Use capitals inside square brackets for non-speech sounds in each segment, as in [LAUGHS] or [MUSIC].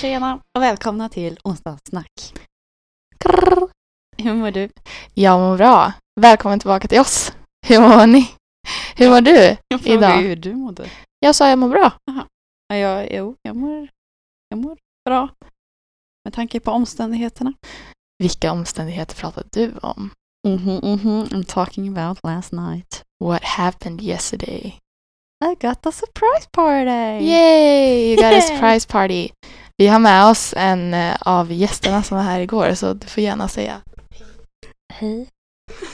tjena och välkomna till onsdagssnack. Hur mår du? Jag mår bra. Välkommen tillbaka till oss. Hur mår ni? Hur mår du Jag idag? ju hur du mådde. Jag sa jag mår bra. Ja, jag, jo, jag mår, jag mår bra. Med tanke på omständigheterna. Vilka omständigheter pratar du om? Mhm, mhm. I'm talking about last night. What happened yesterday? I got a surprise party! Yay! You got a [LAUGHS] surprise party. Vi har med oss en eh, av gästerna som var här igår så du får gärna säga. Hej.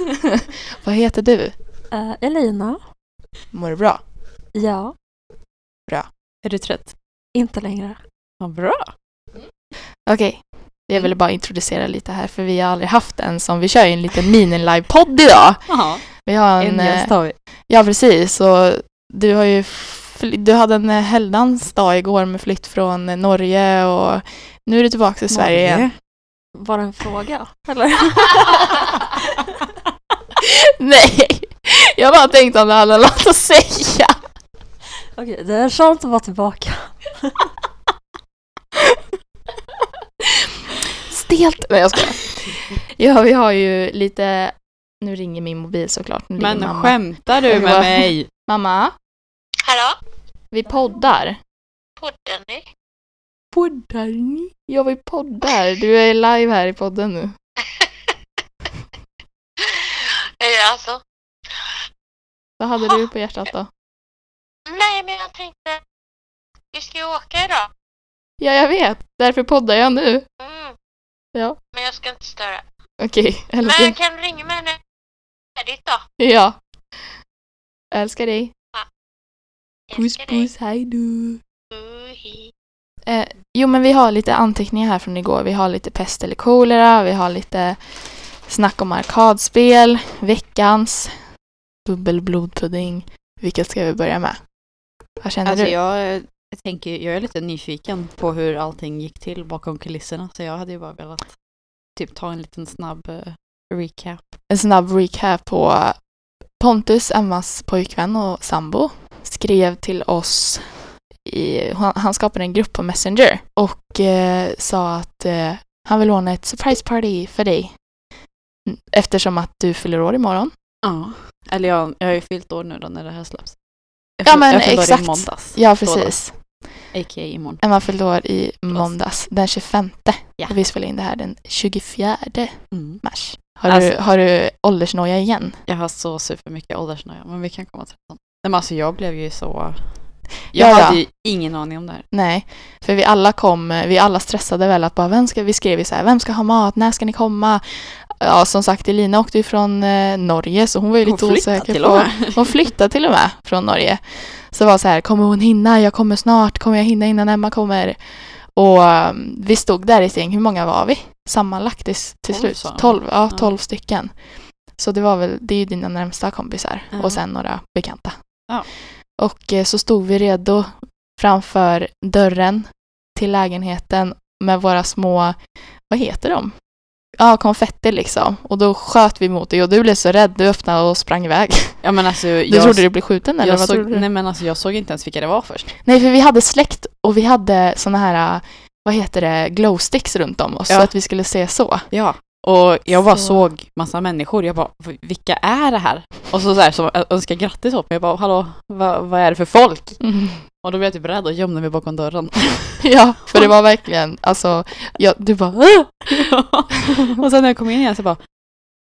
[LAUGHS] Vad heter du? Eh, Elina. Mår du bra? Ja, Är du trött? inte längre. Vad bra! Okej. Jag ville bara introducera lite här för vi har aldrig haft en som vi kör ju en liten mini-live-podd idag. Jaha, Vi har en, en eh, gäst har vi. Ja, precis. Och du har ju du hade en eh, helgdans dag igår med flytt från eh, Norge och nu är du tillbaka till Sverige igen. Var det en fråga? Eller? [LAUGHS] Nej, jag bara tänkte om du hade något att säga. Okej, det är skönt att vara tillbaka. Stelt. Nej, jag skojar. Ja, vi har ju lite... Nu ringer min mobil såklart. Nu Men mamma. skämtar du med mig? Mamma, Hallå? vi poddar. Poddar ni? Poddar ni? Ja, vi poddar. Du är live här i podden nu. [LAUGHS] Alltså, Vad hade du på hjärtat då? nej men jag tänkte, vi ska ju åka idag. Ja, jag vet. Därför poddar jag nu. Mm. Ja. Men jag ska inte störa. Okej, Men älskar. jag kan ringa mig när det är färdigt då. Ja. Älskar dig. Puss puss, hej då. Eh, jo men vi har lite anteckningar här från igår. Vi har lite pest eller kolera, vi har lite snack om arkadspel, veckans, bubbel blodpudding. Vilket ska vi börja med? Vad känner Alltså du? jag, jag tänker, jag är lite nyfiken på hur allting gick till bakom kulisserna. Så jag hade ju bara velat typ ta en liten snabb eh, recap. En snabb recap på Pontus, Emmas pojkvän och sambo, skrev till oss i, han, skapade en grupp på Messenger och eh, sa att eh, han vill ordna ett surprise party för dig. Eftersom att du fyller år imorgon. Ja. Eller jag, jag har ju fyllt år nu då när det här släpps. Jag Ja, men jag fyllde år exakt. i måndags. Ja, Då då. precis. A.k.a. imorgon. Emma fyllde år i måndags, den 25. Ja. Och vi spelar in det här den 24 Mm. mars. Har, Alltså- du, har du åldersnoja igen? Jag har så supermycket åldersnöja, men vi kan komma till det. Nej, men alltså jag blev ju så... Ja, Jag ja. hade ju ingen aning om det här. Nej, för vi alla kom, vi alla stressade väl att bara vem ska, vi skrev ju så här, vem ska ha mat, när ska ni komma? Ja, som sagt, Elina åkte ju från eh, Norge så hon var ju lite osäker till på... [LAUGHS] Hon flyttade till och med från Norge. Så var så här, kommer hon hinna? Jag kommer snart. Kommer jag hinna innan Emma kommer? Och um, vi stod där i ett gäng. Hur många var vi? Sammanlagt till Tolv, slut? sa de. Tolv, ja, Ja. tolv stycken. Så det var väl, det är ju dina närmsta kompisar. Ja. Och sen några bekanta. Ja. Och eh, så stod vi redo framför dörren till lägenheten med våra små, vad heter de? Ja, konfetti liksom. Och då sköt vi mot dig och du blev så rädd. Du öppnade och sprang iväg. [LAUGHS] Ja men alltså Du jag, trodde du blev skjuten eller vad såg? Nej men alltså jag såg inte ens vilka det var först. Nej, för vi hade släkt och vi hade såna här, äh, vad heter det, glowsticks runt om oss. Ja. Så att vi skulle se så. Ja. Och jag bara Så- såg massa människor. Jag bara, "V- vilka är det här? Och så, så här, som önskade grattis åt mig. Jag bara, hallå, vad, vad är det för folk? Och då blev jag typ rädd och gömde mig bakom dörren. [LAUGHS] Ja, för det var verkligen, alltså, jag, du bara, "Åh!" [LAUGHS] och sen när jag kom in igen så bara,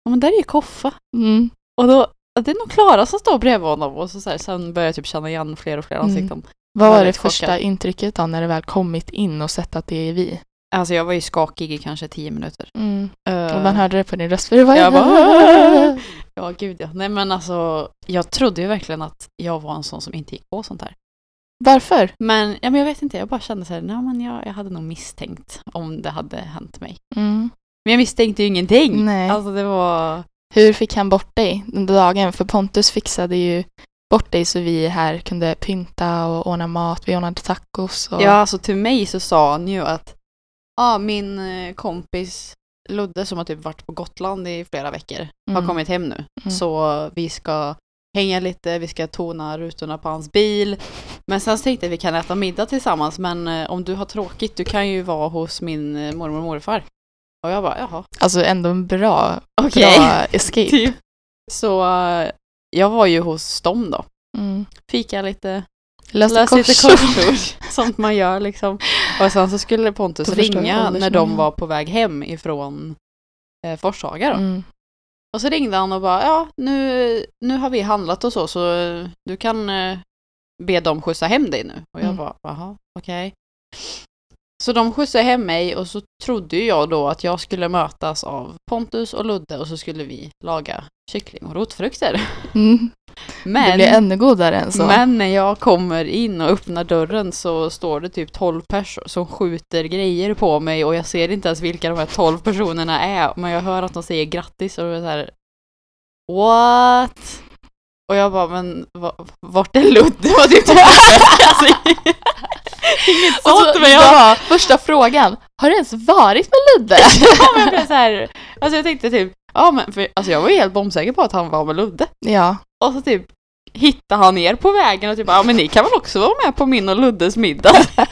ja men där är ju Koffa. mm. Och då, det är nog Klara som står bredvid honom. Och så, så här, sen började jag typ känna igen fler och fler Mm. ansikten. Vad var det första chockad. intrycket då när det väl kommit in och sett att det är vi? Alltså jag var ju skakig i kanske tio minuter. Mm. Eh, Och man hörde det på din röst, för det var Jag bara, [LAUGHS] ja gud ja. Nej men alltså, jag trodde ju verkligen att jag var en sån som inte gick på sånt här. Varför? Men, ja, men jag vet inte, jag bara kände så här, nej men jag, jag hade nog misstänkt om det hade hänt mig. Mm. Men jag misstänkte ju ingenting. Nej. Alltså det var, Hur fick han bort dig under dagen? För Pontus fixade ju bort dig så vi här kunde pynta och ordna mat. Vi ordnade tacos. Och... ja alltså till mig så sa han ju att, ja min eh, kompis Ludde som har typ varit på Gotland i flera veckor har Mm. kommit hem nu. Mm. Så vi ska hänga lite, vi ska tona rutorna på hans bil. Men sen tänkte jag att vi kan äta middag tillsammans men eh, om du har tråkigt du kan ju vara hos min eh, mormor och morfar. Och jag bara jaha, Alltså ändå en bra, okej. bra [LAUGHS] escape. Typ. Så jag var ju hos dem då. Mm. Fika lite, Löste lösa lite korsord. korsord. [LAUGHS] Sånt man gör liksom. Och sen så skulle Pontus jag ringa när de var på väg hem ifrån eh, Forshaga då. Mm. Och så ringde han och bara, ja nu, nu har vi handlat och så, så du kan eh, be dem skjutsa hem dig nu. Och jag Mm. bara, jaha, okej. Så de skjutsade hem mig och så trodde jag då att jag skulle mötas av Pontus och Ludde och så skulle vi laga kyckling och rotfrukter. Mm. [LAUGHS] Det Men, blir ännu godare än så. men när jag kommer in och öppnar dörren så står det typ 12 personer som skjuter grejer på mig och jag ser inte ens vilka de här 12 personerna är. Men jag hör att de säger grattis och det är så här What? Och jag bara, men va- vart är Ludde? [LAUGHS] Var typ det [LAUGHS] alltså, Inget sånt men jag, ja, första frågan. Har du ens varit med Ludde? [LAUGHS] ja, men jag blev så här, alltså jag tänkte typ, ja men för, alltså jag var ju helt bombsäker på att han var med Ludde. ja. Och så typ hittade han er på vägen och typ ja men ni kan väl också vara med på min och Luddes middag. [LAUGHS]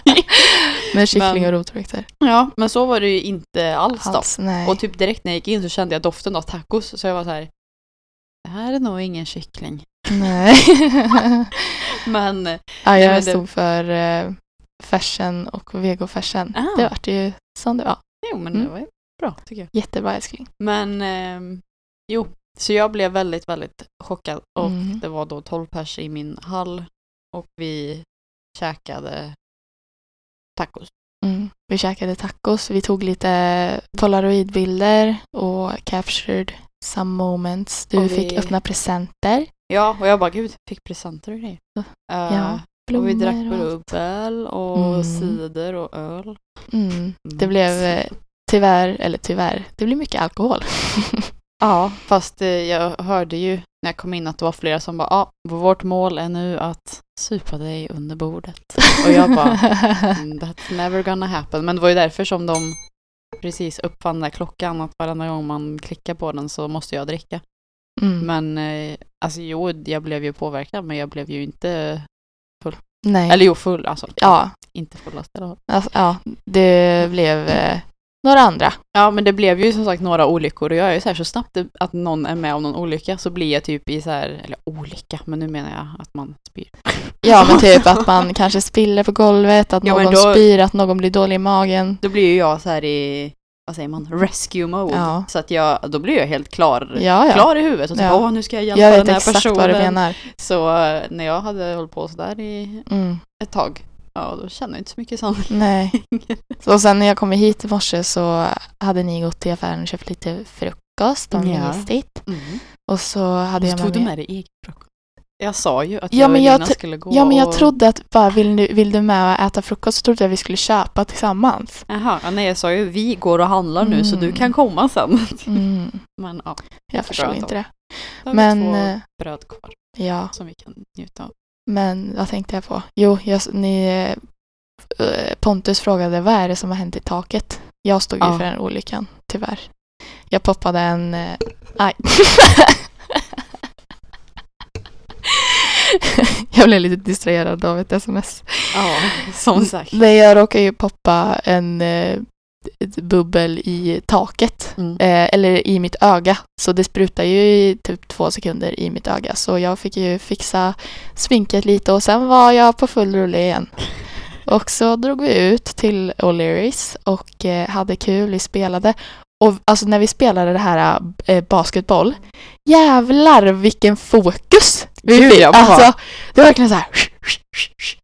Med kyckling Men- och rotfrukter. ja men så var det ju inte alls då. Alls, nej. Och typ direkt när jag gick in så kände jag doften av tacos så jag var så här. Det här är nog ingen kyckling. nej. [LAUGHS] Men ja, men jag det- stod för uh, fashion och vegofashion. Ah. Det vart ju som det var. jo men Mm. det var bra tycker jag. Jättebra älskling. Men ehm, jo, så jag blev väldigt väldigt chockad och Mm. det var då 12 pers i min hall och vi käkade tacos. Mm. Vi käkade tacos, vi tog lite polaroidbilder och captured some moments. Du vi- fick öppna presenter. Ja, och jag bara gud, fick presenter och grejer. Ja, Eh, och vi drack blommor och bubbel och Mm. cider och öl. Mm. Det Mm. blev eh, tyvärr, eller tyvärr, det blev mycket alkohol. [LAUGHS] Ja, fast eh, jag hörde ju när jag kom in att det var flera som bara ja, vårt mål är nu att supa dig under bordet. Och jag bara [LAUGHS] mm, that's never gonna happen. Men det var ju därför som de precis uppfann den där klockan att varenda gång man klickar på den så måste jag dricka. mm. Men eh, alltså jo, jag blev ju påverkad men jag blev ju inte, Nej. eller jo full alltså. ja, Inte fullast eller alltså, ja, det blev eh, några andra. Ja men det blev ju som sagt några olyckor och jag är ju så här så snabbt att någon är med om någon olycka så blir jag typ i så här, eller olycka, men nu menar jag att man spyr. Ja, men [LAUGHS] typ att man kanske spiller på golvet, att Ja, någon då- spyr, att någon blir dålig i magen. Då blir ju jag så här i, vad säger man, rescue mode. Ja. Så att jag, då blir jag helt klar, Ja, ja. klar i huvudet och typ, åh nu ska jag hjälpa Jag den här personen. vad du menar. Så eh, när jag hade hållit på sådär i Mm. ett tag, ja då kände jag inte så mycket sånt. Nej. [LAUGHS] Så och sen när jag kom hit i morse så hade ni gått till affären och köpt lite frukost och mysigt. Mm. Och så hade Och så jag tog med du med dig egen frukost. Jag sa ju att Ja, jag och Elina skulle gå Ja, men jag och... trodde att bara vill du, vill du med och äta frukost så trodde jag vi skulle köpa tillsammans. Jaha, ja, nej jag sa ju vi går och handlar nu så du Mm. kan komma sen. Mm. [LAUGHS] Men ja, Jag förstod Bra inte det. då har Men, vi två eh, bröd kvar Ja, som vi kan njuta av. men vad tänkte jag på? Jo, jag, ni, eh, Pontus frågade vad är det som har hänt i taket? Jag stod ju Ja. för den olyckan, tyvärr. Jag poppade en... eh, Aj. [LAUGHS] [LAUGHS] jag blev lite distraherad av ett sms. Ja, som sagt. Nej, jag råkade ju poppa en eh, bubbel i taket. Mm. Eh, eller i mitt öga. Så det sprutar ju i typ två sekunder i mitt öga. Så jag fick ju fixa sminket lite och sen var jag på full rulle igen. Och så drog vi ut till O'Learys och eh, hade kul. Vi spelade. Och alltså när vi spelade det här eh, basketboll. Jävlar vilken fokus! Vi Gud, fick. Alltså, det var verkligen så här.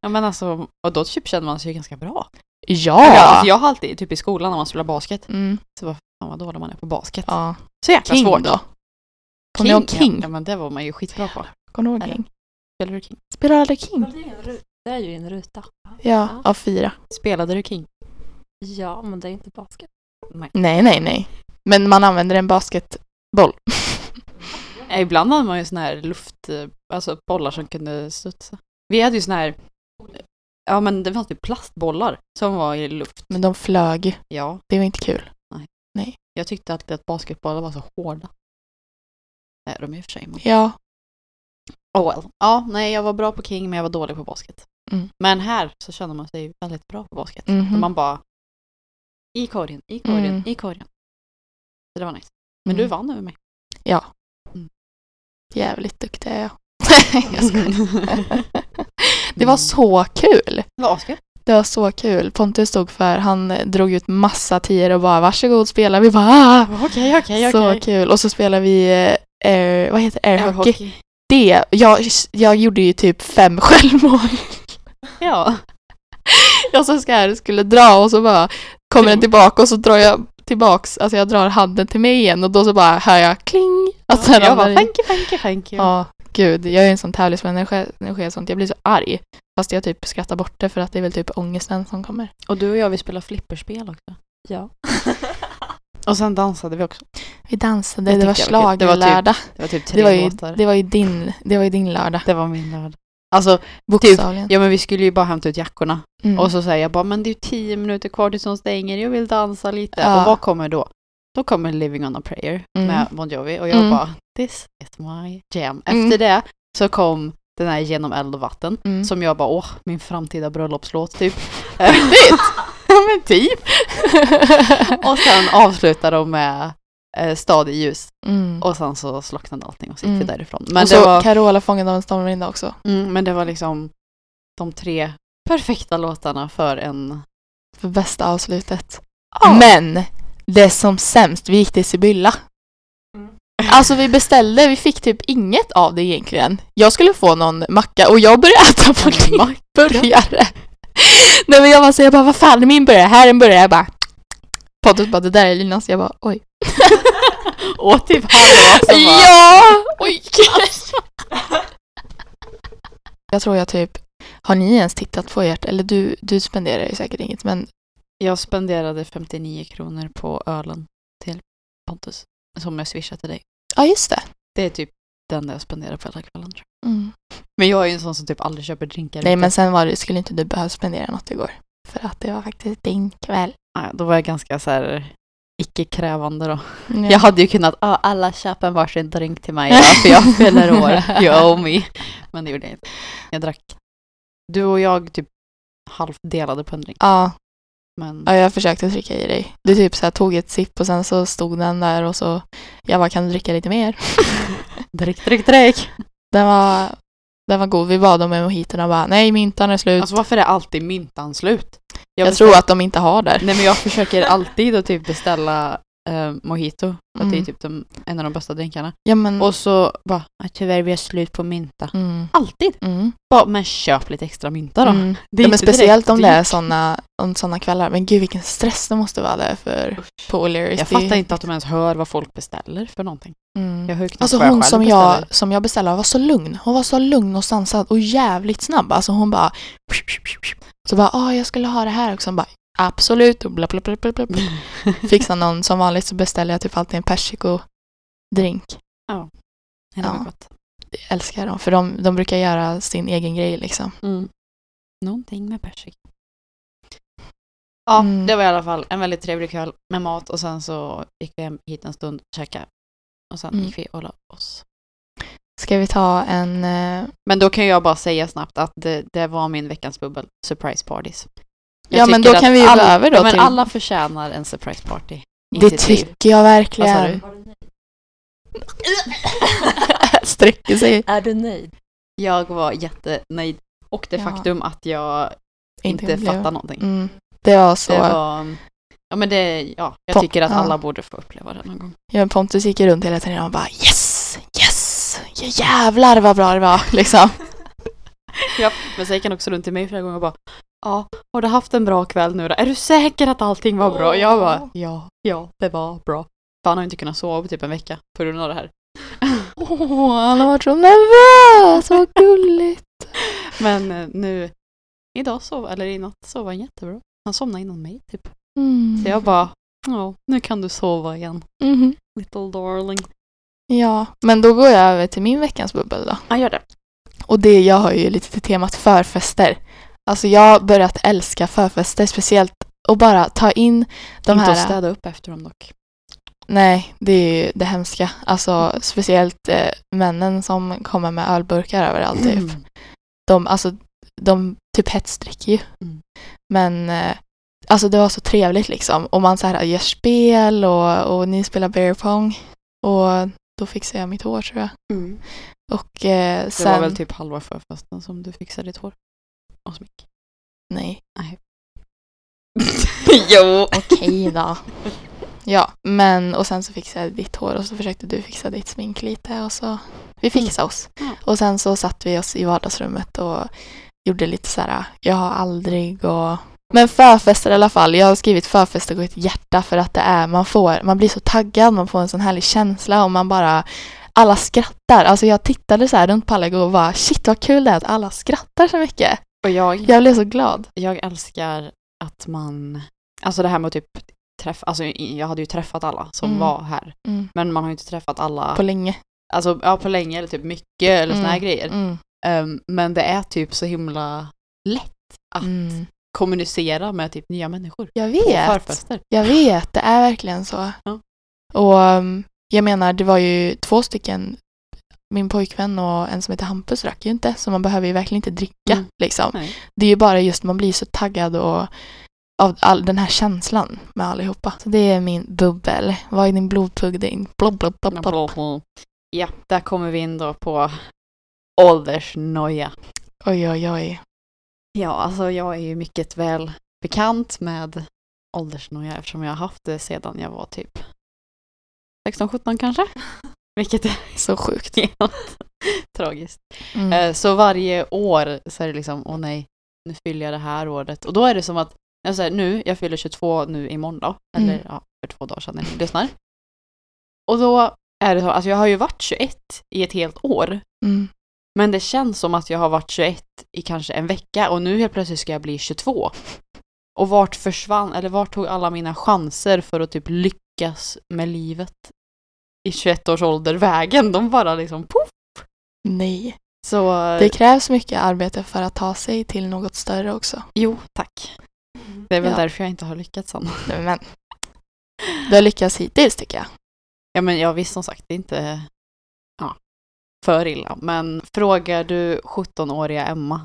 Ja men alltså, och då typ kände man sig ju ganska bra. Ja! Alltså, jag har alltid, typ i skolan när man spelar basket, Mm, så vad fan vad dålig man är på basket. ja. Så jäkla King svårt. då? Kommer ni ihåg King? Ja men det var man ju skitbra på. Kommer du ihåg? King? Spelade du King? Spelar aldrig King? Det är ju en ruta. Ja, av fyra. Spelade du King? Ja, men det är inte basket. Nej. Nej, nej, nej. Men man använder en basketboll. Eh, Ibland hade man ju såna här luft, eh, alltså bollar som kunde studsa. Vi hade ju såna här, ja men det fanns typ plastbollar som var i luft. Men de flög. Ja, Det var inte kul. jag tyckte alltid att basketbollar var så hårda. Nej, de är i och för sig emot. Ja. Oh well. Ja, nej jag var bra på King men jag var dålig på basket. Mm. Men här så känner man sig väldigt bra på basket. Mhm. För Man bara i korgen, i korgen, Mm. i korgen. Så det var nice. Men du Mm. vann över mig. Ja. Mm. Jävligt duktig är jag. [LAUGHS] jag skojar. [LAUGHS] Det var så kul. Det var askul. Det var så kul. Pontus stod för, han eh, drog ut massa tior och bara varsågod spela. Vi bara ah! Okej, okej, Så okej. kul. Och så spelade vi eh, air, vad heter det? airhockey. Airhockey. Det, jag, jag gjorde ju typ fem [LAUGHS] självmål. Ja. Jag så ska skulle dra och så bara kommer den tillbaka och så drar jag tillbaks, alltså jag drar handen till mig igen och då så bara hör jag kling. Alltså den jag ramlar bara thank you, thank you, thank you. Ja, gud. Jag är en sån tävlingsmänniska när det sker sånt. Jag blir så arg. Fast jag typ skrattar bort det för att det är väl typ ångesten som kommer. Och du och jag vi spelar flipperspel också. Ja. [LAUGHS] Och sen dansade vi också. Vi dansade, Det det, var jag kul. Det var typ schlagerlördag. Det var typ Det var, ju, det var ju din, det var ju din lördag. Det var min lördag. Alltså, Bokstavligen. ja men vi skulle ju bara hämta ut jackorna. Mm. Och så säger jag bara, men det är ju tio minuter kvar tills de stänger, jag vill dansa lite. Ja. Och vad kommer då? Då kommer Living on a prayer Mm. med Bon Jovi och jag Mm. bara, this is my jam. Efter Mm. det så kom den här Genom eld och vatten Mm. som jag bara, åh, min framtida bröllopslåt typ. Riktigt? [LAUGHS] ja [LAUGHS] men typ. [LAUGHS] och sen avslutar de med eh, Stad i ljus. mm. Och sen så slocknade allting och så gick Mm. vi därifrån. Men och så var, Carola fångad av en stormvinda också. mm, men det var liksom de tre perfekta låtarna för en... För bästa avslutet. Men det som sämst, vi gick till Sibylla. Alltså vi beställde, vi fick typ inget av det egentligen. Jag skulle få någon macka och jag började [LAUGHS] äta på din burgare. Nej men jag bara säger bara vad fan är min burgare? Här är en burgare. Jag bara Pontus bara det där är Linas. Jag bara oj. [LAUGHS] Och typ halva så bara, Ja! Oj! [LAUGHS] jag tror jag typ har ni ens tittat på ert, eller du, du spenderar ju säkert inget men Jag spenderade 59 kronor på ölen till Pontus. Som jag swishade till dig. ja just det. Det är typ den jag spenderar på hela kvällen tror jag. Mm. Men jag är ju en sån som typ aldrig köper drinkar Nej men sen var det, skulle inte du behöva spendera något igår. För att det var faktiskt din kväll. Nej, Då var jag ganska så här icke-krävande då. Ja. Jag hade ju kunnat, ah, alla köpa en varsin drink till mig idag [LAUGHS] för jag fyller år. You owe me. Men det gjorde jag inte. Jag drack. Du och jag typ halvdelade på en drink. Ja, Men ja, jag försökte trycka i dig. Du typ så här tog ett sipp och sen så stod den där och så jag bara kan du dricka lite mer? [LAUGHS] drick, drick, drick. Den var, den var god. Vi bad om en mojito och bara nej myntan är slut. Alltså varför är alltid myntan slut? Jag beställer- tror att de inte har där. Nej men jag försöker alltid att typ beställa eh, mojito. För att det är Mm. typ de, en av de bästa drinkarna. Ja men... Och så bara, "Ah, tyvärr vi har slut på mynta. mm, Alltid! mm, Bara, men köp lite extra mynta då. mm. Det är Ja, men inte speciellt om det är dyrt. såna, om såna kvällar. Men gud vilken stress det måste vara där för på O'Learys. Jag Det är- fattar inte att de ens hör vad folk beställer för någonting. Mm. Jag hör ju knappt Alltså vad jag hon själv som beställer. jag, som jag beställde var så lugn. Hon var så lugn och sansad och jävligt snabb. Alltså hon bara... Så bara, ah jag skulle ha det här också. Hon bara, absolut. Och bla, bla, bla, bla, bla. [LAUGHS] Fixa någon, som vanligt så beställer jag typ alltid en persiko-drink. Ja, det var Ja. gott. Det älskar jag dem, för de, de brukar göra sin egen grej liksom. Mm. Någonting med persika. Ja, Mm. det var i alla fall en väldigt trevlig kväll med mat och sen så gick vi hem hit en stund och käkade. Och sen Mm. gick vi och la oss. Ska vi ta en... eh, Men då kan jag bara säga snabbt att det, det var min veckans bubbel, surprise parties. Jag Ja, men då kan vi ju gå alla, över då ja, men till- alla förtjänar en surprise party. Det tycker jag Vad sa verkligen. du? [LAUGHS] Sträcker sig. Är du nöjd? Jag var jättenöjd. Och det Ja. faktum att jag inte, fattar någonting. Mm. Det var så. Det var... Ja men det, ja, jag Pon- tycker att ja. alla borde få uppleva det någon gång. Ja, Pontus gick runt hela tiden och bara yes, yes, ja, jävlar vad bra det var liksom. [LAUGHS] Ja, men sen gick han också runt till mig flera gånger och bara Ja, har du haft en bra kväll nu då? Är du säker att allting var bra? Jag bara Ja, ja, det var bra. För han har inte kunnat sova på typ en vecka på grund av det här. Åh, [LAUGHS] han har varit så nervös, vad gulligt. [LAUGHS] Men eh, nu, idag sov, eller i natt sov han jättebra. Han somnade innan mig typ. Mm. Så jag bara, ja, nu kan du sova igen. Mhm. Little darling. Ja, men då går jag över till min veckans bubbel då. Ja, gör det. Och det, jag har ju lite till temat förfester. Alltså jag har börjat älska förfester, speciellt att bara ta in de inte här... att städa upp efter dem dock. Nej, det är ju det hemska. Alltså speciellt eh, männen som kommer med ölburkar överallt typ. Mm. De, alltså, de typ hetsdricker ju. Mm. Men eh, alltså det var så trevligt liksom. Och man så här gör spel och, och ni spelar bear pong. Och då fixade jag mitt hår tror jag. Mm. Och eh, Det sen... var väl typ halva förfesten som du fixade ditt hår? Och smink. Nej. [LAUGHS] jo! Okej då. [LAUGHS] Ja, men och sen så fixade jag ditt hår och så försökte du fixa ditt smink lite och så vi fixade oss. Ja. Och sen så satt vi oss i vardagsrummet och gjorde lite så här, jag har aldrig och men förfester i alla fall. Jag har skrivit förfester och ett hjärta för att det är, man får, man blir så taggad, man får en sån härlig känsla och man bara, alla skrattar. Alltså jag tittade så här runt på alla och bara shit vad kul det är att alla skrattar så mycket. Och jag, Jag blev så glad. jag älskar att man, alltså det här med att typ träffa, alltså jag hade ju träffat alla som Mm. var här. Mm. Men man har ju inte träffat alla, På länge. alltså ja, på länge eller typ mycket eller såna här Mm. grejer. Mm. Ehm, men det är typ så himla lätt att Mm. kommunicera med typ nya människor. Jag På vet. förfester. Jag vet, det är verkligen så. Ja. Och um, jag menar, det var ju två stycken, min pojkvän och en som heter Hampus drack ju inte, så man behöver ju verkligen inte dricka Mm. liksom. Nej. Det är ju bara just, man blir så taggad och av all den här känslan med allihopa. Så det är min bubbel. Vad är din blodpudding? Blob, blob, blob, blob. Ja, där kommer vi in då på åldersnoja. Oj, oj, oj. Ja, alltså jag är ju mycket väl bekant med åldersnoja eftersom jag har haft det sedan jag var typ 16-17 kanske. [LAUGHS] Vilket är [LAUGHS] Så sjukt. [LAUGHS] helt tragiskt. Mm. Eh, Så varje år så är det liksom, åh nej, nu fyller jag det här året. Och då är det som att, jag säger, nu, jag fyller 22 nu imorgon då, eller Mm. ja, för två dagar sedan när ni lyssnar. Och då är det så, alltså jag har ju varit 21 i ett helt år. Mm. Men det känns som att jag har varit 21 i kanske en vecka och nu helt plötsligt ska jag bli 22. Och vart försvann, eller vart tog alla mina chanser för att typ lyckas med livet i 21 års ålder vägen? De bara liksom poff! Nej. Så, Det krävs mycket arbete för att ta sig till något större också. jo tack. Det är väl Ja. därför jag inte har lyckats än. [LAUGHS] Nej, Men du har lyckats hittills tycker jag. Ja men jag visst som sagt, det är inte ja, för illa. Men frågar du 17-åriga Emma,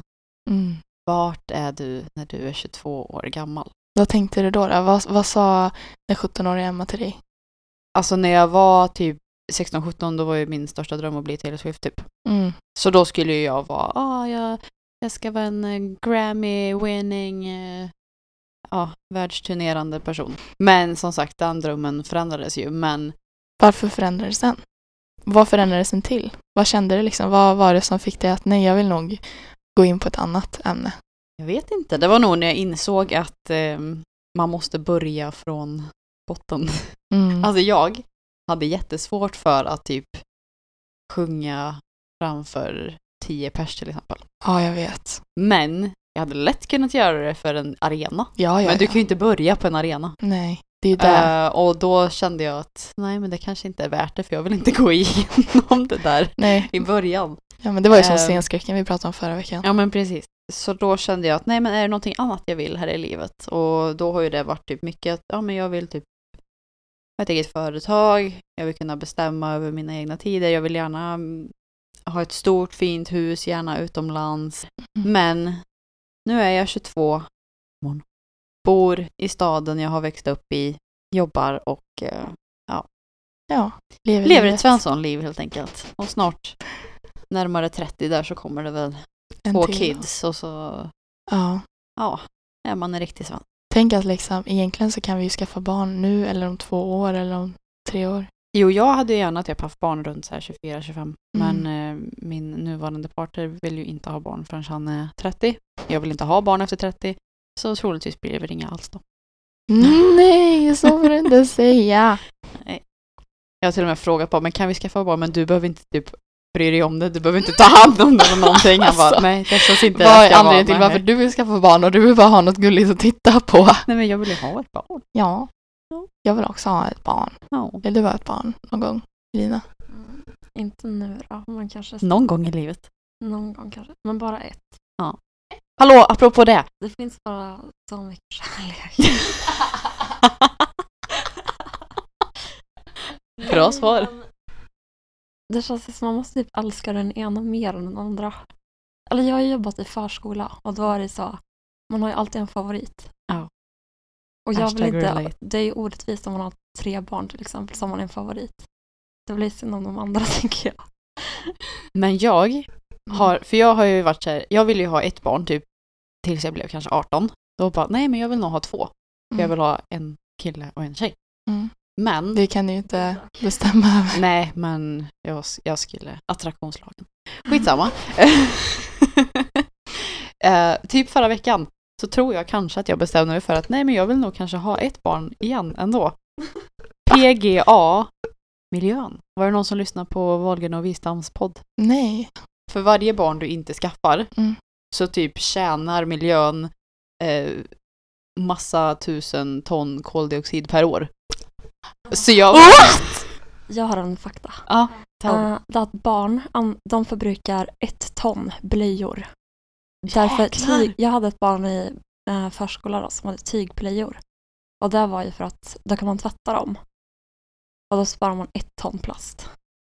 Mm. vart är du när du är 22 år gammal? Vad tänkte du då? då? Vad, vad sa den 17-åriga Emma till dig? Alltså när jag var typ 16-17 då var ju min största dröm att bli Taylor Swift typ. Mm. Så då skulle ju jag vara, ah, jag, jag ska vara en eh, Grammy-winning, eh, ja, världsturnerande person. Men som sagt, den drömmen förändrades ju. Men Varför förändrades den? Vad förändrades den till? Vad kände du liksom? Vad var det som fick dig att nej, jag vill nog gå in på ett annat ämne? jag vet inte, det var nog när jag insåg att eh, man måste börja från botten. Mm. Alltså jag hade jättesvårt för att typ sjunga framför tio pers till exempel. ja, jag vet. Men jag hade lätt kunnat göra det för en arena. Ja, ja, Men du ja. kan ju inte börja på en arena. Nej, det är ju det. Eh, och då kände jag att nej men det kanske inte är värt det för jag vill inte [LAUGHS] gå igenom det där nej, i början. ja, men det var ju som eh, scenskräcken vi pratade om förra veckan. Ja men precis. Så då kände jag att nej men är det någonting annat jag vill här i livet? Och då har ju det varit typ mycket att ja men jag vill typ ett eget företag, jag vill kunna bestämma över mina egna tider, jag vill gärna mm, ha ett stort fint hus, gärna utomlands. Mm. Men nu är jag 22, morgon, bor i staden jag har växt upp i, jobbar och eh, Ja, lever, lever livet. ett Svensson-liv helt enkelt. Och snart närmare 30 där så kommer det väl En två till. kids och så Ja. ja, är man en riktig svan. Tänk att liksom, egentligen så kan vi ju skaffa barn nu eller om två år eller om tre år. Jo, jag hade ju gärna typ haft barn runt så här 24-25 Mm. men eh, min nuvarande partner vill ju inte ha barn förrän han är 30. Jag vill inte ha barn efter 30 så troligtvis blir det väl inga alls då. [LAUGHS] Nej, så får du inte säga. Jag har till och med frågat på men kan vi skaffa barn men du behöver inte typ bry dig om det, du behöver inte ta hand om det eller någonting. Han bara Alltså, nej det känns inte Vad är Jag anledningen till varför du vill skaffa barn och du vill bara ha något gulligt att titta på? Nej men jag vill ju ha ett barn. Ja, jag vill också ha ett barn. Ja. Vill du ha ett barn någon gång, Lina? Mm. Inte nu då, men kanske Någon gång i livet. någon gång kanske. Men bara ett. Hallå, apropå det. Det finns bara så mycket [LAUGHS] kärlek. Bra svar. Det känns som man måste typ älska den ena mer än den andra. Eller jag har jobbat i förskola och då är det så, man har ju alltid en favorit. Ja. Och jag vill inte, relate. det är ju orättvist om man har tre barn till exempel som är en favorit. Det blir synd om de andra [LAUGHS] tänker jag. Men jag har, för jag har ju varit så här, jag ville ju ha ett barn typ tills jag blev kanske 18. Då bara, nej men jag vill nog ha två. För jag Mm. vill ha en kille och en tjej. Mm. Men, Det kan du ju inte bestämma över. nej men jag, jag skulle, attraktionslagen. Skitsamma. [LAUGHS] eh, typ förra veckan så tror jag kanske att jag bestämde mig för att nej men jag vill nog kanske ha ett barn igen ändå. PGA miljön. Var det någon som lyssnade på Wahlgren och Wistams podd? Nej. För varje barn du inte skaffar Mm. så typ tjänar miljön eh, massa tusen ton koldioxid per år. Så jag... Jag har en fakta. Ja. Uh, det är att barn, de förbrukar ett ton blöjor. Därför tyg, jag hade ett barn i uh, förskola då, som hade tygblöjor. Och det var ju för att då kan man tvätta dem. Och då sparar man ett ton plast.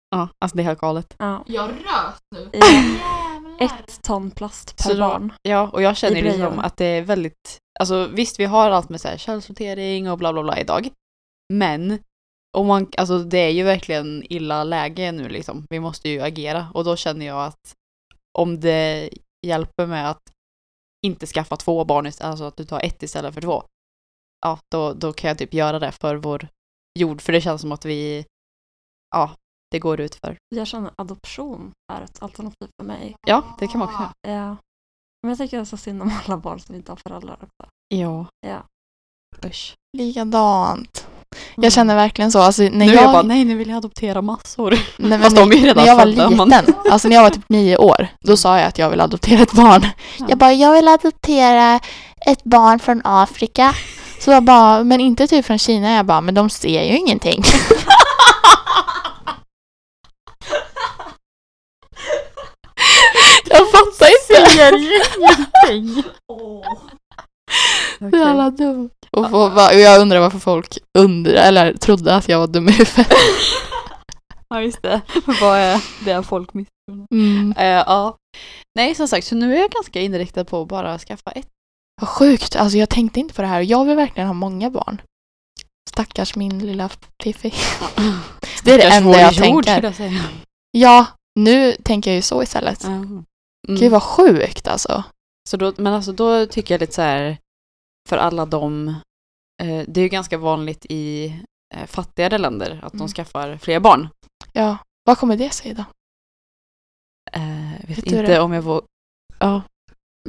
Ja, alltså det är helt galet. Ja. Jag rös nu. Ja, ett ton plast per då- barn. Ja, och jag känner liksom att det är väldigt, alltså visst vi har allt med så här källsortering och bla bla bla idag. Men om man, alltså det är ju verkligen illa läge nu liksom. Vi måste ju agera och då känner jag att om det hjälper med att inte skaffa två barn, alltså att du tar ett istället för två. Ja, då, då kan jag typ göra det för vår jord, för det känns som att vi, ja, det går ut för. Jag känner adoption är ett alternativ för mig. Ja, det kan man också göra. Ja. Men jag tycker så synd om alla barn som inte har föräldrar också. Ja. Ja. Usch. Likadant. Jag känner verkligen så. Alltså, när nu är jag, jag bara, nej nu vill jag adoptera massor. nej, [LAUGHS] Fast de är ju redan när jag var födda, man. liten, [LAUGHS] alltså när jag var typ nio år, då sa jag att jag vill adoptera ett barn. Ja. Jag bara, jag vill adoptera ett barn från Afrika. Så jag bara, men inte typ från Kina. Jag bara, men de ser ju ingenting. [LAUGHS] jag fattar inte. Ser ju ingenting. Så jävla dum. Och, va- och jag undrar varför folk undrar, eller trodde att jag var dum i huvudet. [LAUGHS] Ja just det. Vad är det folk misstror? Mm. Eh, ja. Nej som sagt, så nu är jag ganska inriktad på att bara skaffa ett. Vad sjukt. Alltså jag tänkte inte på det här. Jag vill verkligen ha många barn. Stackars min lilla Piffi. [LAUGHS] Det är det enda jag jord, tänker. jag säga. Ja, nu tänker jag ju så istället. Mm. Gud vad sjukt alltså. Så då, men alltså då tycker jag lite så här, för alla de, eh, det är ju ganska vanligt i eh, fattigare länder att de Mm. skaffar fler barn. Ja, vad kommer det sig då? Eh, vet Vet inte om jag vågar, ja.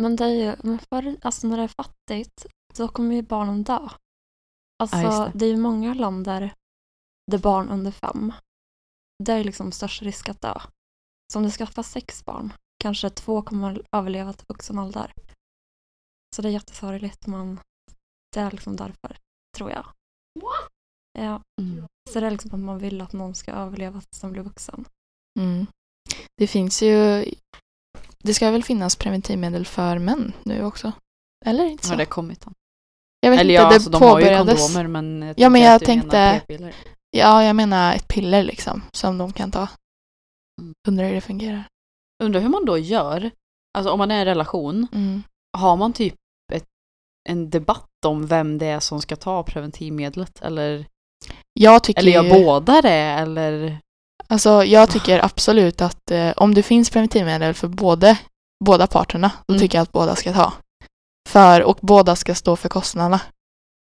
Men det är ju, men för, alltså när det är fattigt, då kommer ju barnen dö. Alltså Ja, just det. det. är ju många länder där barn under fem, det är liksom störst risk att dö. Så om du skaffar sex barn, kanske två kommer överleva till vuxen ålder. Så det är jättesorgligt men det är liksom därför, tror jag. Ja, Mm. så det är liksom att man vill att någon ska överleva tills de blir vuxen. Mm. Det finns ju... Det ska väl finnas preventivmedel för män nu också? Eller inte så? Har det kommit än? Jag vet Eller inte, ja, det alltså, de har ju påbörjades. kondomer men Ja, men jag tänkte-. Ja, jag menar ett piller liksom som de kan ta. Mm. Undrar hur det fungerar. Undrar hur man då gör, alltså om man är i en relation, Mm. har man typ en debatt om vem det är som ska ta preventivmedlet? Eller, Jag tycker eller gör båda det? Eller? Alltså jag tycker absolut att eh, om det finns preventivmedel för både, båda parterna, då Mm. tycker jag att båda ska ta. För, och båda ska stå för kostnaderna.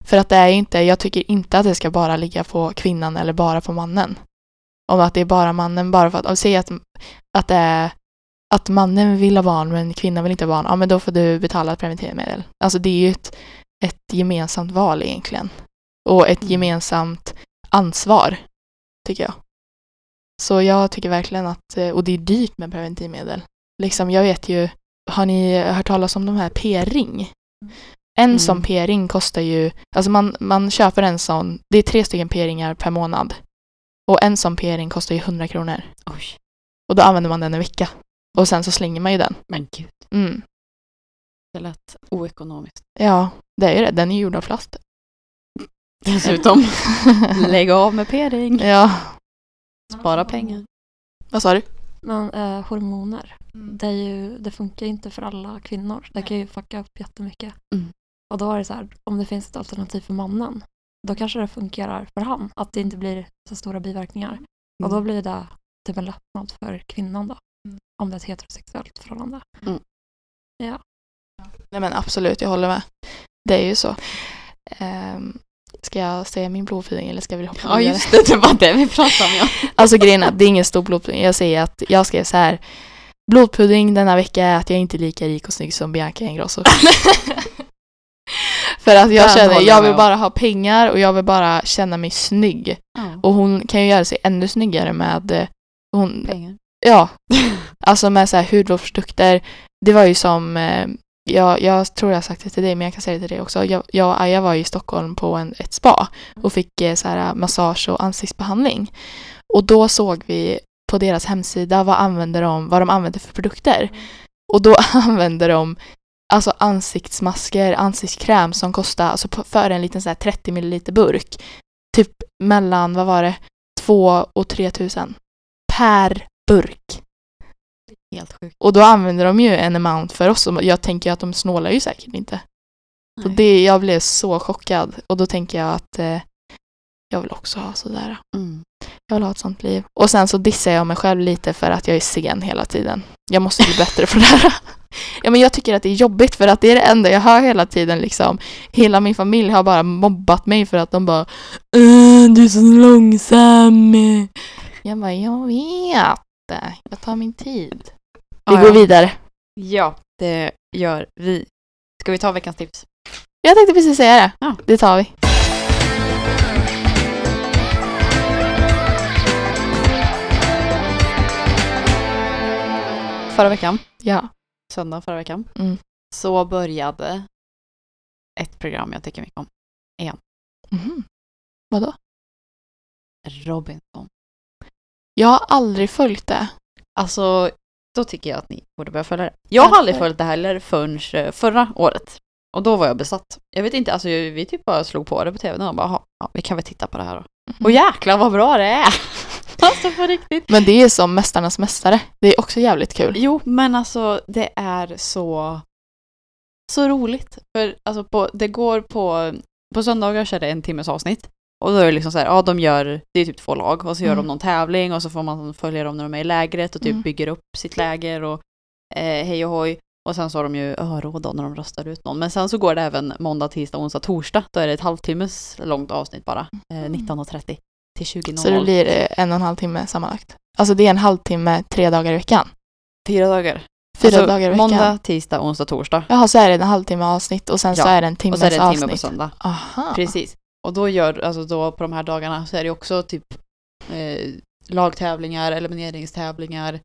För att det är inte, jag tycker inte att det ska bara ligga på kvinnan eller bara på mannen. Om att det är bara mannen, bara för att, om säg att, att det är att mannen vill ha barn men kvinnan vill inte ha barn, ja men då får du betala preventivmedel. Alltså det är ju ett, ett gemensamt val egentligen. Och ett Mm. gemensamt ansvar, tycker jag. Så jag tycker verkligen att, eh, och det är dyrt med preventivmedel. Liksom jag vet ju, har ni hört talas om de här p-ring? En Mm. sån p-ring kostar ju, alltså man, man köper en sån, det är tre stycken p-ringar per månad. Och en sån p-ring kostar ju 100 kronor. Oj, Och då använder man den en vecka. Och sen så slänger man ju den. men gud. Mm. Det lät oekonomiskt. Ja, det är ju det. Den är gjord av plast. Dessutom, [LAUGHS] lägg av med p-ring. Ja, Spara pengar. Vad sa du? Men eh, hormoner, Mm. det, är ju, det funkar ju inte för alla kvinnor. Det kan ju fucka upp jättemycket. Mm. Och då är det så här, om det finns ett alternativ för mannen, då kanske det fungerar för han. Att det inte blir så stora biverkningar. Och då blir det typ en lättnad för kvinnan då. Mm. Om det är ett heterosexuellt förhållande. Nej men absolut, jag håller med. Det är ju så. Ehm, ska jag säga min blodfeeding eller ska vi hoppa Ja vidare? just det, det var det vi pratade om ja. [LAUGHS] Alltså grejen är att det är ingen stor blodpudding. Jag säger att jag skrev så här. Blodpudding denna vecka är att jag inte är lika rik och snygg som Bianca Ingrosso. [LAUGHS] För att jag Den känner, jag vill bara ha pengar och jag vill bara känna mig snygg. ja. Och hon kan ju göra sig ännu snyggare med eh, hon, Pengar. Ja, [LAUGHS] alltså med så här hudvårdsprodukter. Det var ju som, eh, jag, jag tror jag har sagt det till dig men jag kan säga det till dig också. Jag, jag och Aja var i Stockholm på en, ett spa och fick eh, så här eh, massage och ansiktsbehandling. Och då såg vi på deras hemsida vad, använder de, vad de använder för produkter. Och då [LAUGHS] använder de alltså ansiktsmasker, ansiktskräm som kostar alltså för en liten så här 30 ml burk. Typ mellan, vad var det, 2 och 3 tusen per burk. Helt sjukt. Och då använder de ju en amount för oss och jag tänker att de snålar ju säkert inte. Så det, jag blev så chockad och då tänker jag att eh, jag vill också ha sådär. Mm. Jag vill ha ett sånt liv. Och sen så dissar jag mig själv lite för att jag är sen hela tiden. Jag måste bli bättre på det här. [LAUGHS] Ja, men jag tycker att det är jobbigt för att det är det enda jag hör hela tiden liksom. Hela min familj har bara mobbat mig för att de bara "Äh, Du är så långsam. Jag bara, jag vet. Jag tar min tid. Vi Ja, går ja. vidare. Ja, det gör vi. Ska vi ta veckans tips? Jag tänkte precis säga det. Ja. Det tar vi. Förra veckan, Ja. söndag förra veckan, Mm. så började ett program jag tycker mycket om. Mhm. Vadå? Robinson. Jag har aldrig följt det. Alltså, då tycker jag att ni borde börja följa det. Jag har aldrig Varför? följt det här heller förrän eh, förra året. Och då var jag besatt. Jag vet inte, alltså vi typ bara slog på det på tv och bara, "Jaha, ja, vi kan väl titta på det här då. Och jäklar vad bra det är! [LAUGHS] alltså på riktigt. Men det är som Mästarnas Mästare. Det är också jävligt kul. Jo, men alltså det är så, så roligt. För alltså på, det går på, på söndagar är det en timmes avsnitt. Och då är det liksom så här, ja de gör, det är typ två lag och så gör Mm. de någon tävling och så får man följa dem när de är i lägret och typ Mm. bygger upp sitt läger och eh, hej och hoj. Och sen så har de ju öråd då när de röstar ut någon. Men sen så går det även måndag, tisdag, onsdag, torsdag. Då är det ett halvtimmes långt avsnitt bara. Eh, Mm. 19.30 till 20.00. Så det blir en och en halv timme sammanlagt. Alltså det är en halvtimme tre dagar i veckan. Fyra dagar. Fyra Alltså, dagar i veckan. Måndag, tisdag, onsdag, torsdag. Jaha, så är det en halvtimme avsnitt och sen så Ja. är det en Och timmes så är det en timme avsnitt. på söndag. Aha. Precis. Och då gör, alltså då på de här dagarna så är det också typ eh, lagtävlingar, elimineringstävlingar,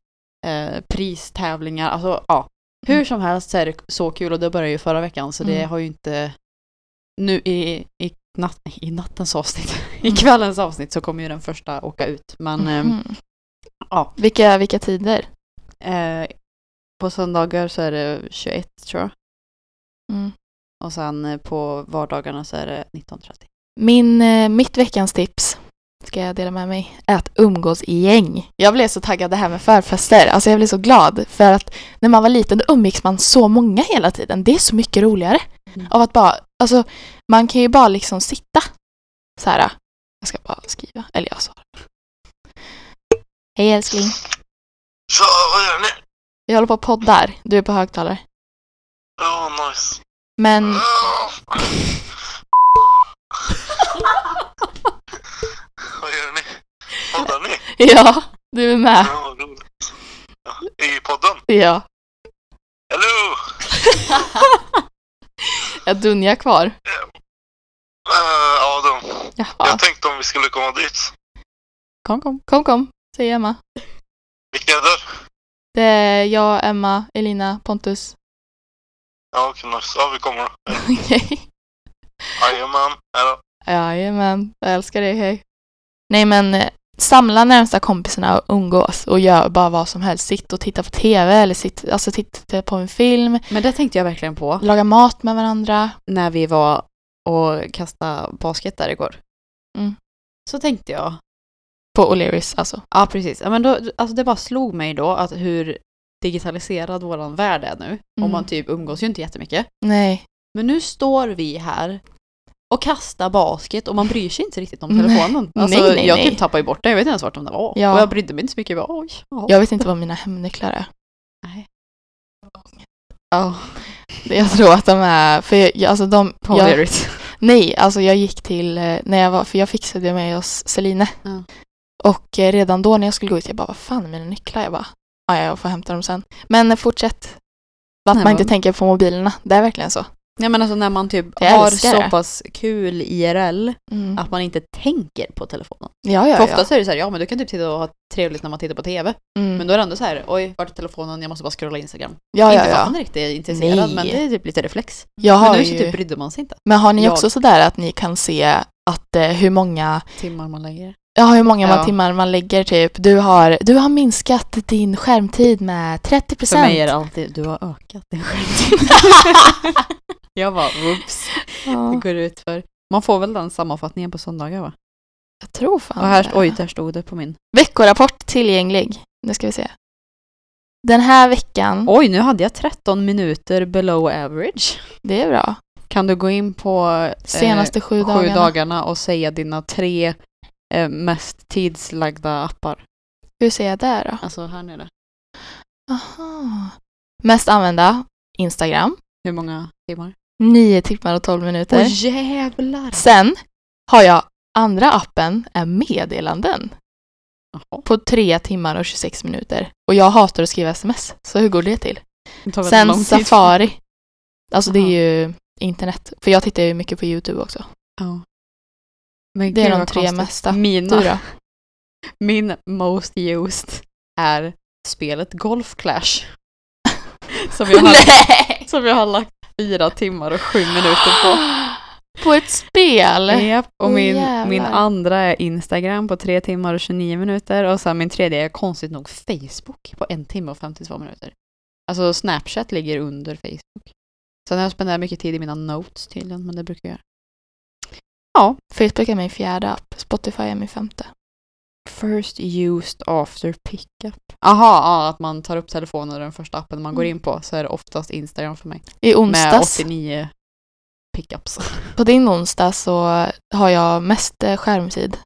eh, pristävlingar, alltså ja. Hur Mm. som helst så är det så kul och det började ju förra veckan så det Mm. har ju inte nu i, i, natt, i nattens avsnitt, i Mm. kvällens avsnitt så kommer ju den första åka ut. Men eh, Mhm. ja. Vilka, vilka tider? eh, på söndagar så är det 21 tror jag. Mm. Och sen eh, på vardagarna så är det 19.30. Min, eh, mitt veckans tips ska jag dela med mig är att umgås i gäng. Jag blev så taggad det här med förfester. Alltså jag blev så glad för att när man var liten då umgicks man så många hela tiden. Det är så mycket roligare. Mm. Av att bara, alltså man kan ju bara liksom sitta så här. Jag ska bara skriva, eller jag sa det. Hej älskling. Så, vad gör ni? Vi håller på och poddar. Du är på högtalare. Ja, nice. Men Ah. vad gör ni? Poddar ni? [LAUGHS] ja, du är med. Ja, roligt. Ja, I podden? Ja. Hello! [LAUGHS] Jag dunjar kvar. Uh, ja, då. Jaha. Jag tänkte om vi skulle komma dit. Kom, kom. Kom, kom, säger Emma. Vilka är där? Det är jag, Emma, Elina, Pontus. Ja, okej, nice. Ja, vi kommer då. [LAUGHS] Okej. Jajamän, hejdå. Jajamän, jag älskar dig, hej. Nej men, eh, samla närmsta kompisarna och umgås och gör bara vad som helst. Sitt och titta på TV eller sitt, alltså titta på en film. Men det tänkte jag verkligen på. Laga mat med varandra. när vi var och kastade basket där igår. Mm. Så tänkte jag, På O'Learys alltså. Ja, precis. Ja, men då, alltså det bara slog mig då att hur digitaliserad våran värld är nu. Mm. Och man typ umgås ju inte jättemycket. Nej. Men nu står vi här och kastar basket och man bryr sig inte riktigt om Nej. telefonen. Alltså, Nej, nej, jag nej. typ tappade ju bort den, jag vet inte ens vart där var. Ja. Och jag brydde mig inte så mycket. Jag bara, oj, ja. Jag vet inte vad mina hemnycklar är. Ja, Jag tror att de är, för jag, alltså de, jag, nej, alltså jag gick till, eh, när jag var, för jag fixade mig hos Celine. Ja. Och eh, redan då när jag skulle gå ut, jag bara, vad fan är mina nycklar? Jag bara, ja, jag får hämta dem sen. Men fortsätt. Att Nej, man inte men- tänker på mobilerna, det är verkligen så. Nej men alltså när man typ Jag har så det. pass kul IRL Mm. att man inte tänker på telefonen. Ja, ja, För ja. oftast är det så här, ja men du kan typ titta och ha trevligt när man tittar på TV. Mm. Men då är det ändå så här, oj, vart är telefonen? Jag måste bara scrolla Instagram. ja, ja, inte för ja. man är riktigt intresserad, Nej. men det är typ lite reflex. Jag Men nu ju, typ brydde man sig inte. men har ni jag- också sådär att ni kan se att eh, hur många Timmar man lägger. Ja, hur många man Ja. timmar man lägger typ. Du har, du har minskat din skärmtid med 30 För procent. mig är det alltid, du har ökat din skärmtid. [LAUGHS] [LAUGHS] jag bara, whoops. [LAUGHS] Det ja, går ut för. Man får väl den sammanfattningen på söndagar va? jag tror fan Och här, det. oj, där stod det på min. Veckorapport tillgänglig. Nu ska vi se. Den här veckan, Oj, nu hade jag 13 minuter below average. det är bra. Kan du gå in på eh, Senaste sju sju dagarna. dagarna och säga dina tre eh, mest tidslagda appar? Hur ser jag där då? Alltså här nere. Aha. Mest använda, Instagram. Hur många timmar? 9 timmar och 12 minuter. Åh jävlar! Sen har jag andra appen, är meddelanden. Jaha, På 3 timmar och 26 minuter. Och jag hatar att skriva sms. Så hur går det till? det Sen. Safari. Alltså det är Aha. ju internet. För jag tittar ju mycket på YouTube också. Ja. Men Det är de tre konstigt. mesta. Mina, [LAUGHS] min most used är spelet Golf Clash. som, jag har, som jag har lagt fyra timmar och sju minuter på. [GASPS] På ett spel? Japp, och min, jävlar. min andra är Instagram på 3 timmar och 29 minuter och sen min tredje är konstigt nog Facebook på en timme och 52 minuter. Alltså Snapchat ligger under Facebook. Sen har jag spenderat mycket tid i mina notes tydligen, men det brukar jag göra. Facebook är min fjärde app. Spotify är min femte. First used after pickup. Aha, ja, att man tar upp telefonen och den första appen man går Mm. in på så är det oftast Instagram för mig. I Med onsdags, 89 pickups. [LAUGHS] på din onsdag så har jag mest eh, skärmtid.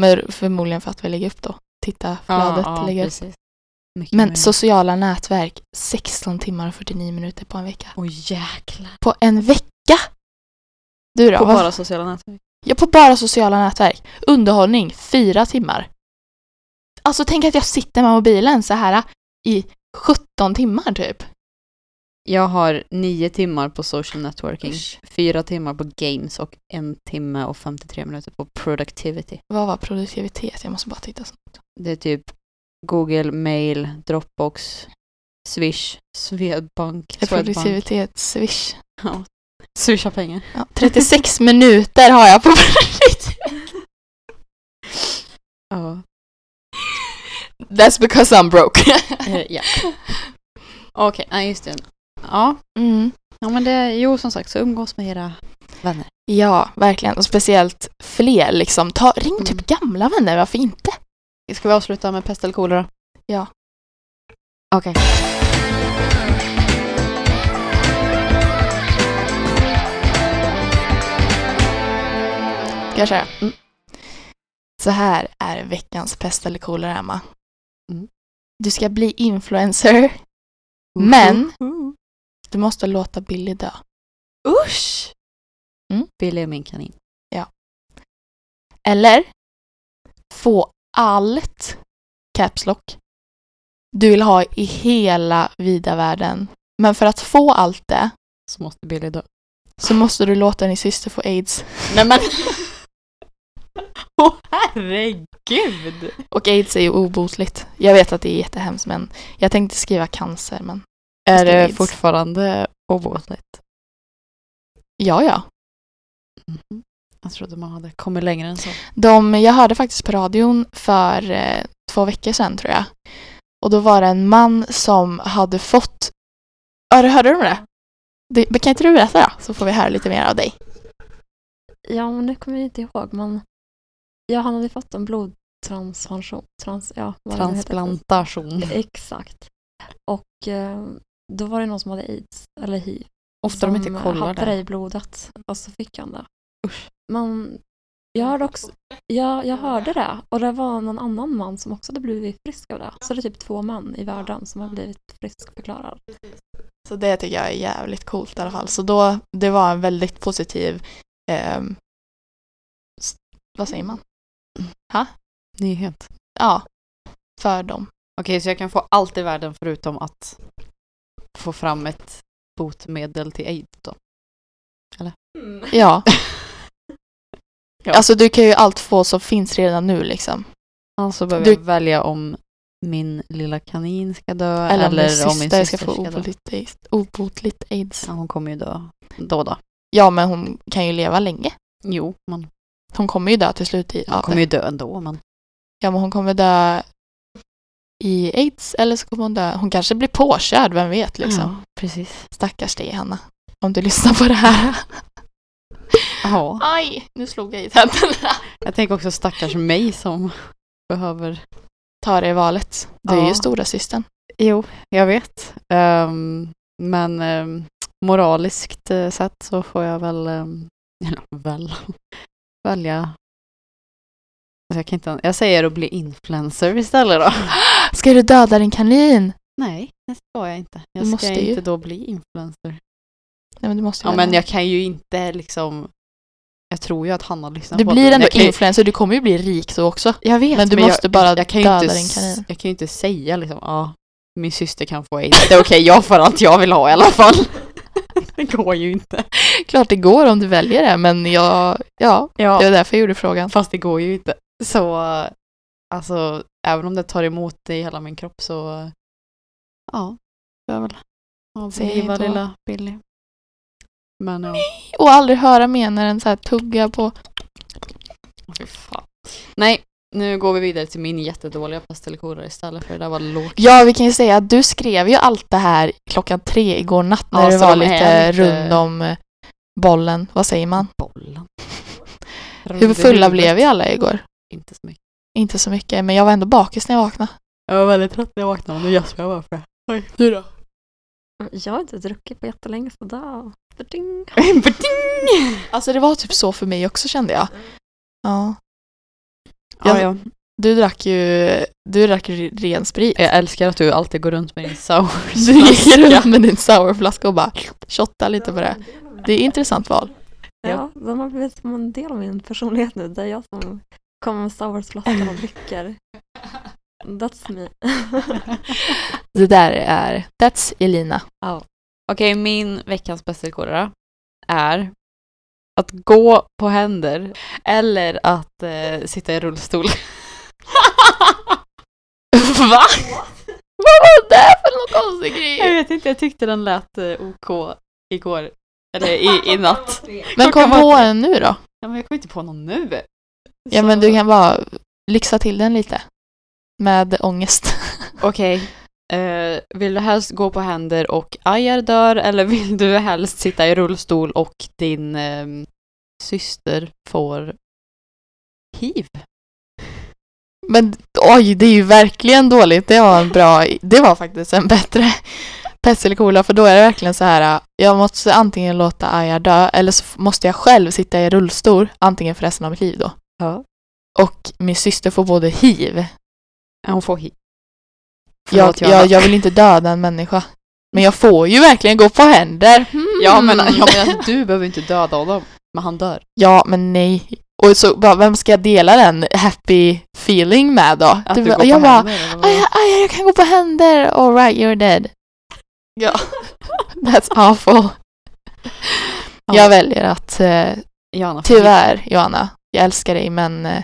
Men förmodligen för att vi lägger upp då. Titta flödet lägger upp. precis. Mycket Men möjligt. sociala nätverk, 16 timmar och 49 minuter på en vecka. Åh jäklar. På en vecka! Du då? På bara sociala nätverk. Ja, på bara sociala nätverk. Underhållning, fyra timmar. Alltså tänk att jag sitter med mobilen så här i 17 timmar typ. Jag har nio timmar på social networking, Usch. fyra timmar på games och en timme och 53 minuter på productivity. Vad var produktivitet? Jag måste bara titta. snabbt. Det är typ Google, mail, Dropbox, Swish, Swedbank, Swedbank. Produktivitet, swish. Ja. Swisha pengar. Ja, [LAUGHS] 36 minuter har jag på. [LAUGHS] Ja. That's because I'm broke. [LAUGHS] Eh, ja. Okej, nej just det. Ja. mm. ja, men det, jo som sagt så umgås med era vänner. Ja, verkligen. Och speciellt fler liksom. Ta, ring typ Mm. gamla vänner, varför inte? Ska vi avsluta med pest eller kolera? Ja. Okej. Ska jag köra? Mm. Så här är veckans pest eller kolera, Emma. Mm. Du ska bli influencer, men du måste låta Billy dö. Usch! Mm. Billy är min kanin. Eller få allt caps lock du vill ha i hela vida världen. Men för att få allt det Så måste Billy dö. så måste du låta din syster få aids. Nej men! [LAUGHS] Åh herregud! Och aids är ju obotligt. Jag vet att det är jättehemskt men jag tänkte skriva cancer men Är det aids. fortfarande obotligt? ja ja. Mhm. Jag trodde man hade kommit längre än så. De, jag hörde faktiskt på radion för eh, två veckor sedan tror jag. Och då var det en man som hade fått... Ja, du hörde du om det? det? men Kan inte du berätta då? Så får vi höra lite mer av dig. Ja, men det kommer jag inte ihåg. Men ja, han hade fått en transfunktion. Trans, ja, vad det nu heter. Transplantation. Exakt. Och eh, då var det någon som hade aids, eller hiv. Ofta de inte som kollar hade det det. i blodet och så fick han det. Men jag hörde också, ja, jag hörde det och det var någon annan man som också hade blivit frisk av det. Så det är typ två män i världen som har blivit friskförklarade. Så det tycker jag är jävligt coolt i alla fall. Så då, det var en väldigt positiv, s- vad säger man? Nyhet. Ja, för dem. Okej, så jag kan få allt i världen förutom att få fram ett botemedel till aids då? Ja. [LAUGHS] Ja. Alltså du kan ju allt få som finns redan nu liksom. Alltså behöver Du- jag välja om min lilla kanin ska dö Eller, eller, om om min syster ska få ska dö. obotligt aids. obotligt aids. Ja, hon kommer ju dö då då. Ja, men hon kan ju leva länge. Jo, men Hon kommer ju dö till slut i... hon kommer ju dö ändå. Men ja, men hon kommer dö i aids eller så kommer hon dö... Hon kanske blir påkörd, vem vet liksom. Ja, precis. Stackars dig, Hanna. Om du lyssnar på det här. [LAUGHS] Ja. Aj, nu slog jag i tänderna. Jag tänker också stackars mig som behöver... Ta det i valet. Du är Ja. ju stora systern. Jo, jag vet. Ehm, men um, moraliskt eh, sett så får jag väl, um, [LAUGHS] eller väl, välja... Alltså jag, kan inte, jag säger att bli influencer istället då. [GASPS] Ska du döda din kanin? Nej, det ska jag inte. Jag Du ska måste ju. inte då bli influencer. Nej, men du måste Ja, men det. jag kan ju inte liksom... Jag tror ju att Hanna lyssnar Du på blir det. ändå jag kan ju, influencer, du kommer ju bli rik då också. Jag vet, men du jag, måste bara jag kan ju döda inte, din kanin. Jag kan ju inte säga liksom, ja, min syster kan få aids. Det är okej, jag får allt jag vill ha i alla fall. [LAUGHS] det går ju inte. Klart det går om du väljer det, men jag, ja, Ja, det var därför jag gjorde frågan. fast det går ju inte. Så, alltså, även om det tar emot i hela min kropp så, ja, jag väl avliva lilla Billy. Men ja, Och aldrig höra mer när den så här tuggar på. fan. Nej, nu går vi vidare till min jättedåliga pastelkola istället för det där var lågt. Ja, vi kan ju säga att du skrev ju allt det här klockan tre igår natt när Ja, det så var lite, rund om eh, bollen. Vad säger man? Bollen. Hur fulla blev vi alla igår? Inte så mycket. Inte så mycket, men jag var ändå bakis när jag vaknade. Jag var väldigt trött när jag vaknade och nu gäspar jag bara för det. Du då? Jag har inte druckit på jättelänge så då... Bading! [LAUGHS] Alltså det var typ så för mig också kände jag. Ja. Ja, ja. Du drack ju, du drack ren sprit. Jag älskar att du alltid går runt med din sour [LAUGHS] Du gick runt med din sourflaska och bara shotta lite på det. Det är ett intressant val. Ja, den har blivit som en del av min personlighet nu. Det är jag som kommer med Sourflaskan och dricker. That's me. [LAUGHS] Det där är, that's Elina. Okej, min veckans bästelkåra är att gå på händer eller att eh, sitta i rullstol. [LAUGHS] Va? Vad var det för någon konstig jag grej? vet inte, jag tyckte den lät eh, OK igår. Eller i, i [LAUGHS] natt. Men kom på en nu då. Ja, men jag kommer inte på någon nu. Ja men du kan bara lyxa till den lite. Med ångest. Okej. Eh, vill du helst gå på händer och Ajar dör eller vill du helst sitta i rullstol och din ehm, syster får hiv? Men oj, det är ju verkligen dåligt. Det var en bra, det var faktiskt en bättre pest eller cola för då är det verkligen så här. Jag måste antingen låta Aja dö eller så måste jag själv sitta i rullstol antingen för resten av mitt liv då. Ja. Och min syster får både hiv. Hon får hiv. Jag, Förlåt, jag, jag vill inte döda en människa. Men jag får ju verkligen gå på händer. Hmm. Ja men, ja, men du behöver inte döda honom. Men han dör. Ja, men nej. Och så bara, vem ska jag dela den happy feeling med då? Att Du du går på jag bara, händer. aj, aj, jag kan gå på händer. All right, you're dead. Ja. [LAUGHS] That's awful. Jag väljer att, eh, Johanna tyvärr Johanna, jag älskar dig men eh,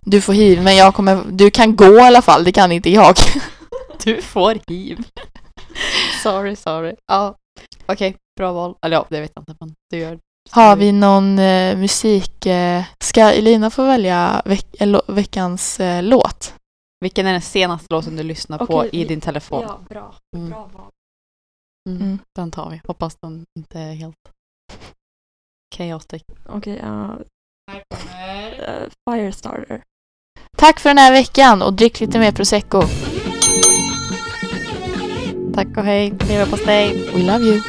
du får hiv. Men jag kommer, du kan gå i alla fall, det kan inte jag. [LAUGHS] Du får hiv. sorry, sorry. Ja. Okej, bra val. Eller ja, det vet jag inte men du gör Har vi någon eh, musik? Eh, ska Elina få välja veck- eh, lo- veckans eh, låt? Vilken är den senaste låten du lyssnar på Okej, i din telefon? Ja, bra. Mm. Bra val. Mm. Mm. Den tar vi. Hoppas den inte är helt chaotic. Okej, uh, uh, Firestarter. Tack för den här veckan och drick lite mer prosecco. Tack och hej. Leverpastej. We love you.